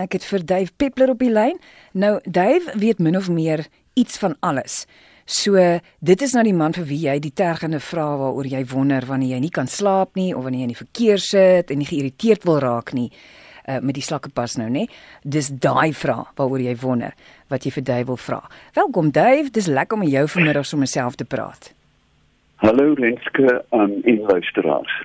Ek het vir Dave Peppler op die lyn. Nou Dave weet min of meer iets van alles. So dit is nou die man vir wie jy die tergende vrae waaroor jy wonder wanneer jy nie kan slaap nie of wanneer jy in die verkeer sit en nie geïrriteerd wil raak nie uh, met die slakkepas nou nê. Dis daai vraag waaroor jy wonder wat jy vir Dave wil vra. Welkom Dave, dis lekker om jou vanmiddag sommer self te praat. Hallo Renske um, en luisteraars.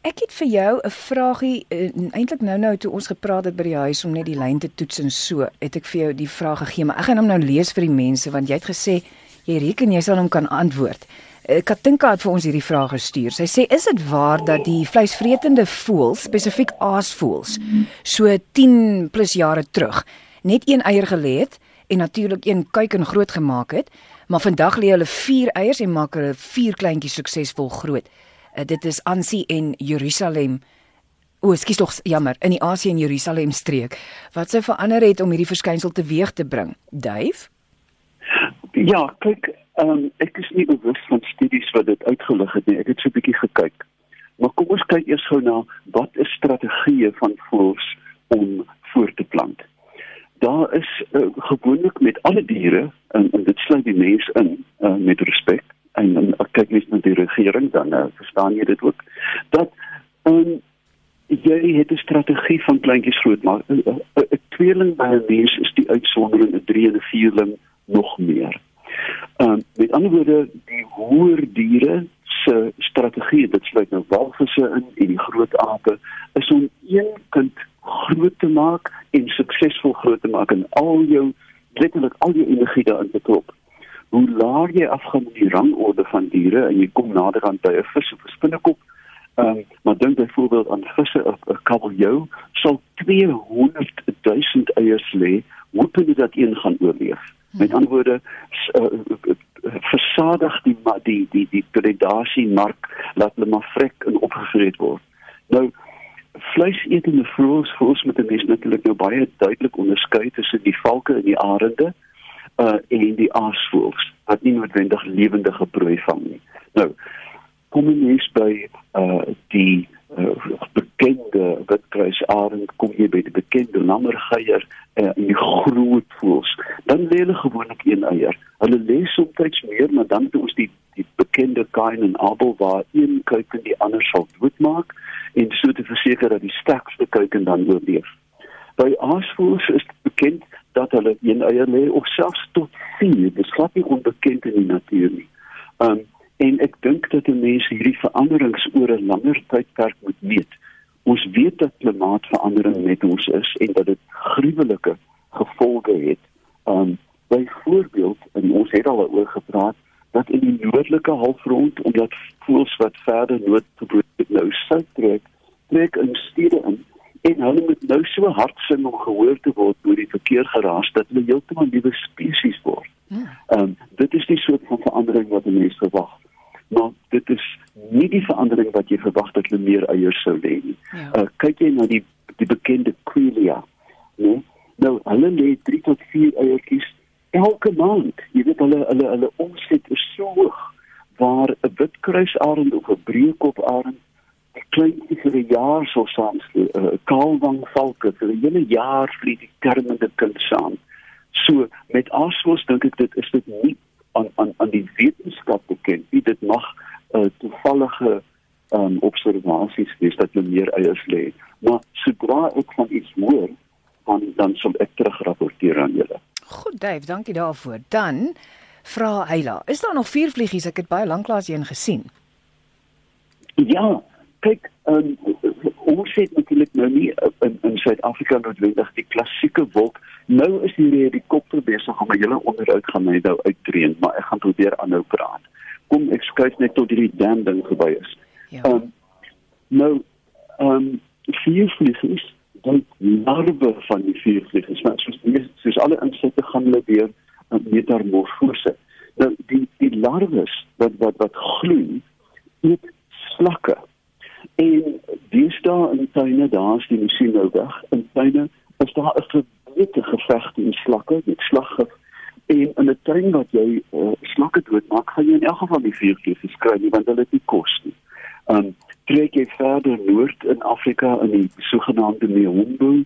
Ek het vir jou 'n vragie eintlik nou-nou toe ons gepraat het by die huis om net die lyn te toets en so, het ek vir jou die vraag gegee, maar ek gaan hom nou lees vir die mense want jy het gesê jy reken jy sal hom kan antwoord. Uh, Katinka het vir ons hierdie vraag gestuur. Sy sê is dit waar dat die vleisvretende voëls, spesifiek aasvoëls, so 10 plus jare terug net een eier gelê het en natuurlik een kuiken groot gemaak het, maar vandag lê hulle 4 eiers en maak hulle 4 kleintjies suksesvol groot. Uh, dit is Ansie en Jerusalem. O, ekskuus tog, jammer, in die Asie en Jerusalem streek. Wat sou verander het om hierdie verskynsel teweeg te bring? Dave? Ja, kyk, um, ek is nie bewus van studies wat dit uitgelig het nie. Ek het so 'n bietjie gekyk. Maar kom ons kyk eers gou na wat is strategieë van voëls om voort te plant. Daar is uh, gewoonlik met alle diere en, en dit sluit die mens in uh, met respek en dan kyk jy na die regering dan uh, verstaan jy dit ook? Dat um, jy het 'n strategie van kleintjies groot maak. 'n tweeling by 'n mens is die uitsondering 'n drie en 'n vierling nog meer. Ehm um, met ander woorde die hoër diere se strategie dit sluit nou walvisse in en die groot ape is om een kind groot te maak en suksesvol groot te maak en al jou letterlik al jou energie daarin te klop hoe laer jy afgaan in die rangorde van diere en jy kom nader aan by 'n vis of 'n spinnekop. Ehm um, maar dink byvoorbeeld aan visse of 'n kabeljou sal 200 000 eiers lê, jy dat een gaan oorleef? Met ander woorde uh, versadig die die die die predasie mark laat hulle maar vrek en opgevreet word. Nou vleisetende voëls, voëls met 'n mens natuurlik nou baie duidelik onderskei tussen die valke en die arende uh en die aasvoëls wat nie noodwendig lewendige prooi vang nie. Nou kom ons by uh die uh, bekende witkruisarend kom jy by die bekende lammergeier uh, en die groot voëls. Dan lê hulle gewoonlik een eier. Hulle lê soms meer, maar dan het ons die die bekende Kain en Abel waar een kuiken die ander sal doodmaak en so te verseker dat die sterkste kuiken dan oorleef. By aasvoëls is bekend dat hulle een eier lê of selfs tot 4. Dit is glad nie onbekend in die natuur nie. Um en ek dink dat mense hierdie veranderings oor 'n langer tydperk moet meet. Ons weet dat klimaatsverandering met ons is en dat dit gruwelike gevolge het. Um byvoorbeeld, en ons het al oor gepraat, dat in die noordelike halfrond omdat voëls wat verder noord toe nou suid trek, trek in stede in en hulle moet nou so hard sing om gehoor te word deur die verkeer geraas dat hulle heeltemal nuwe spesies word. Ja. Ehm um, dit is die soort van verandering wat mense verwag. Maar dit is nie die verandering wat jy verwag dat hulle meer eiers sou lê nie. Ja. Uh, kyk jy na die die bekende Quelia, nee? Nou hulle lê 3 tot 4 eiertjies elke maand. Jy weet hulle hulle hulle omset is so hoog waar 'n witkruisarend of 'n breekoparend kleintjie vir 'n jaar sou saam uh, eh, kaalwang valke vir 'n hele jaar vir die kermende kind saam. So met aasvoëls dink ek dit is dit nie aan aan aan die wetenskap bekend nie. Dit mag uh, toevallige um, observasies wees dat hulle meer eiers lê. Maar sodra ek van iets hoor, dan dan sal ek terugrapporteer aan julle. Goed, Dave, dankie daarvoor. Dan vra Heila, is daar nog vier vliegies? Ek het baie lanklaas een gesien. Ja, kyk um, ons het natuurlik nou nie in in Suid-Afrika noodwendig die klassieke wolk. Nou is hier die helikopter besig om 'n hele onderhoud gaan my nou uitdrein maar ek gaan probeer aanhou praat. Kom ek skuif net tot hierdie dam ding verby is. Ja. Um, nou ehm um, vier vliegers dan larwe van die vier vliegers wat soos soos alle insekte gaan hulle weer metamorfose. Nou die die larwes wat wat wat gloei eet slakke En deesdae in tuine, daar's die masjien nou weg. In tuine is daar 'n verbiete geveg teen slakke, met slaggif. En in 'n tuin wat jy uh, slakke doodmaak, gaan jy in elk geval die vuurtjies kry nie want hulle het nie kos nie. Um trek jy verder noord in Afrika in die sogenaamde Mehombo uh,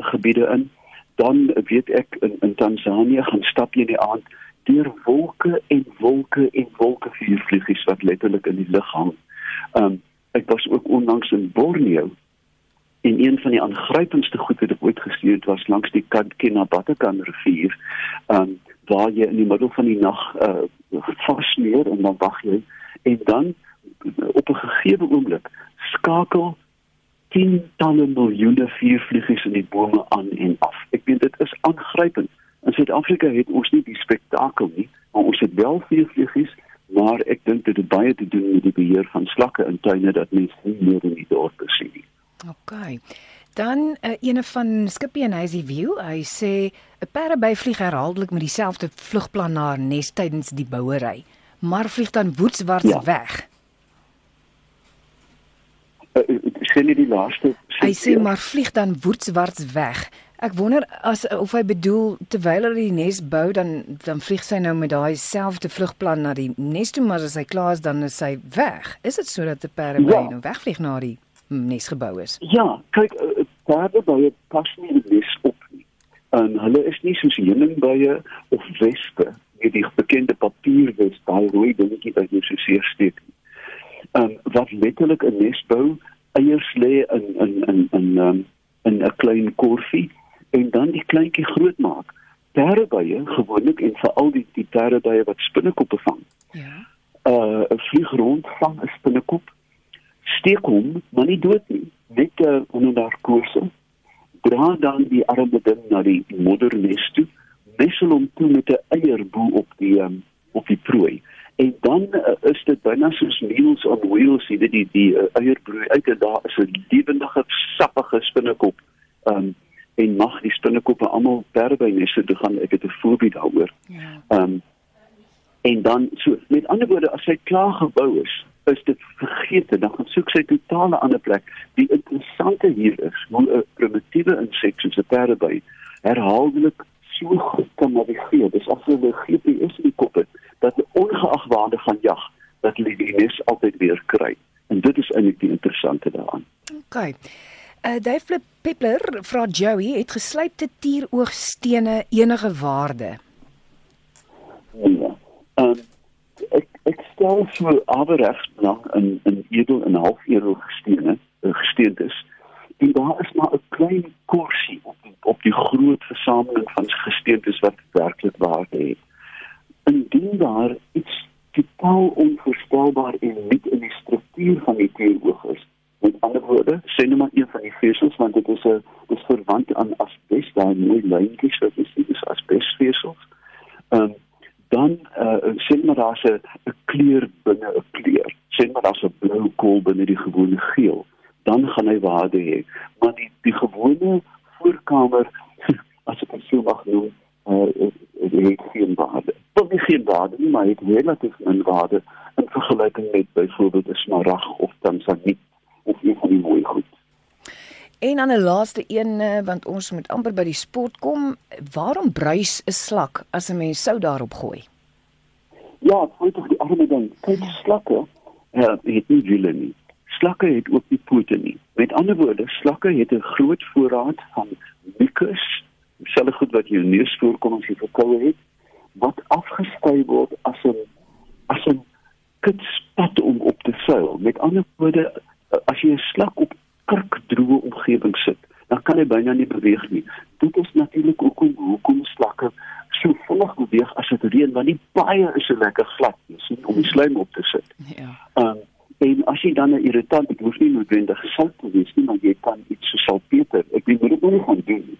gebiede in. Dan weet ek in in Tansanië gaan stap jy in die aand deur wolke en wolke en wolke vuurvliegies wat letterlik in die lug hang. Um ek was ook onlangs in Borneo en een van die aangrypendste goed wat ek ooit gesien het was langs die Kinabalu rivier. Um waar jy in die middel van die nag uh vasmeer en dan wag jy en dan op 'n gegeewe oomblik skakel tientalle miljoene vuurvliegies in die bome aan en af. Ek weet dit is aangrypend. In Suid-Afrika het ons nie die spektakel nie, maar ons het wel vuurvliegies, maar ek dink dit het baie te doen met die beheer van slakke in tuine dat mense nie meer in die dorpe sien nie. OK. Dan uh, ene van Skippy en Hazy View, hy sê 'n parreby vlieg herhaaldelik met dieselfde vlugplan na haar nes tydens die bouery, maar vlieg dan woetswaarts ja. weg. Uh, sien jy die laaste? Hy sê maar vlieg dan woetswaarts weg. Ek wonder as of hy bedoel terwyl hy die nes bou dan dan vlieg sy nou met daai selfde vlugplan na die nes toe maar as hy klaar is dan is hy weg. Is dit sodat 'n parreby ja. nou wegvlieg na die nes gebou is. Ja, kyk, perde baie pas nie in die nes op nie. En hulle is nie soos heuningbye of wespe, nie die bekende papierwes, daai rooi dingetjie wat jy so seer steek. Um wat letterlik 'n nes bou, eiers lê in in in in um, in 'n klein korfie en dan die kleintjie groot maak. Perdebye gewoonlik en veral die die perdebye wat spinnekoppe vang. Ja. Uh 'n vlieg rond vang 'n spinnekop steek hom, maar nie dood nie, net uh, onder narkose. Dra dan die arme ding na die moedernes toe, wissel hom toe met 'n eierboel op die um, op die prooi. En dan uh, is dit byna soos meals on wheels, jy weet die die uh, eierbroei uit en daar is 'n lewendige sappige spinnekop. Um, en mag die spinnekoppe almal perby nesse toe gaan. Ek het 'n voorbeeld daaroor. Ja. Ehm um, en dan so met ander woorde as hy klaar gebou is, is dit vergeet dan gaan soek sy totale ander plek. Die interessante hier is hoe 'n primitiewe insek soos 'n perdeby herhaaldelik so goed kan navigeer. Dis asof hulle GPS in die kop het dat ongeag waar hulle gaan jag, dat hulle die nes altyd weer kry. En dit is eintlik die interessante daaraan. OK. Uh Dave Pippler vra Joey het geslypte tieroogstene enige waarde? Ja. Um, ek ek stel so averegs belang in in edel en halfedel gesteene eh, gesteentes en daar is maar 'n klein korsie op die, op die groot versameling van gesteentes wat werklik waarde het indien daar iets totaal onvoorstelbaar en nie in die struktuur van die teeroog is met ander woorde sê net maar een van die vesels want dit is 'n dis verwant aan asbes daai mooi lyntjies wat jy sien is asbesvesels um, uh, sien maar daar's 'n kleur binne 'n kleur. Sien maar daar's 'n blou kool binne die gewone geel. Dan gaan hy waarde hê. Maar die die gewone voorkamer as ek dit sou mag noem, uh, het geen waarde. Wat nie geen waarde nie, maar het relatief min waarde in vergelyking met byvoorbeeld 'n smarag of tanzaniet of een van die mooi goed. En dan 'n laaste een eh, want ons moet amper by die sport kom. Waarom bruis 'n slak as 'n mens sou daarop gooi? Ja, dit is die arme ding. Kyk, slakke uh, het nie wiele nie. Slakke het ook nie pote nie. Met ander woorde, slakke het 'n groot voorraad van mucus, selfs goed wat jou neus voorkom as jy verkoue het, wat afgeskei word as 'n as 'n kitspat om op te vuil. Met ander woorde, as jy 'n slak op kurkdroë omgewing sit, dan kan hy byna nie beweeg nie. Dit is natuurlik hoekom hoekom slakke so vinnig beweeg as dit reën, want die baie is so lekker glad, jy sien, om die slaim op te sit. Ja. Um, en as jy dan 'n irritant, dit hoef nie noodwendig sout te wees nie, maar jy kan iets so salpeter. Ek weet nie wat jy gaan doen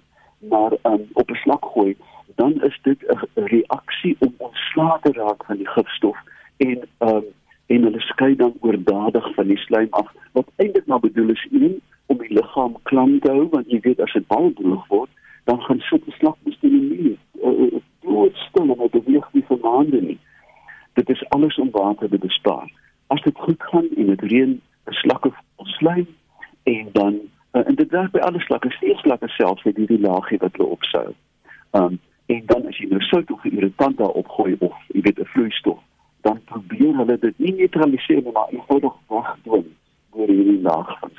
maar um, op 'n slak gooi, dan is dit 'n reaksie om ontslae te raak van die gifstof en um, en hulle skei dan oordadig van die slaim af wat eintlik maar bedoel is een om die liggaam klam te hou want jy weet as dit baie droog word dan gaan sit die slakbestelle nie dood stil en dit beweeg nie vir maande nie. Dit is alles om water te bespaar. As dit goed gaan en dit reën slakke slaim en dan uh, en dit werk by alle slakke steeds slakke self het hierdie laagie wat hulle opsou. Um, en dan as jy nou sout of irritant daarop gooi of jy weet 'n vloeistof dan probeer hulle dit nie neutraliseer maar eenvoudig wegdwing deur hierdie laag. van.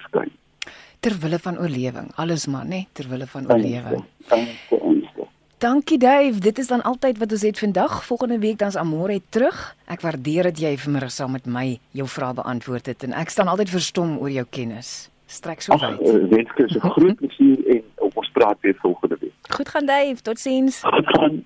Ter wille van oorlewing. Alles maar, né, ter wille van oorlewing. Dankie, dankie. Dankie Dave, dit is dan altyd wat ons het vandag. Volgende week dan's Amore terug. Ek waardeer dat jy vanmiddag saam met my jou vrae beantwoord het en ek staan altyd verstom oor jou kennis. Strek so wyd. Wens ek 'n groot plesier en ons praat weer volgende week. Goed gaan Dave, totsiens. Goed gaan.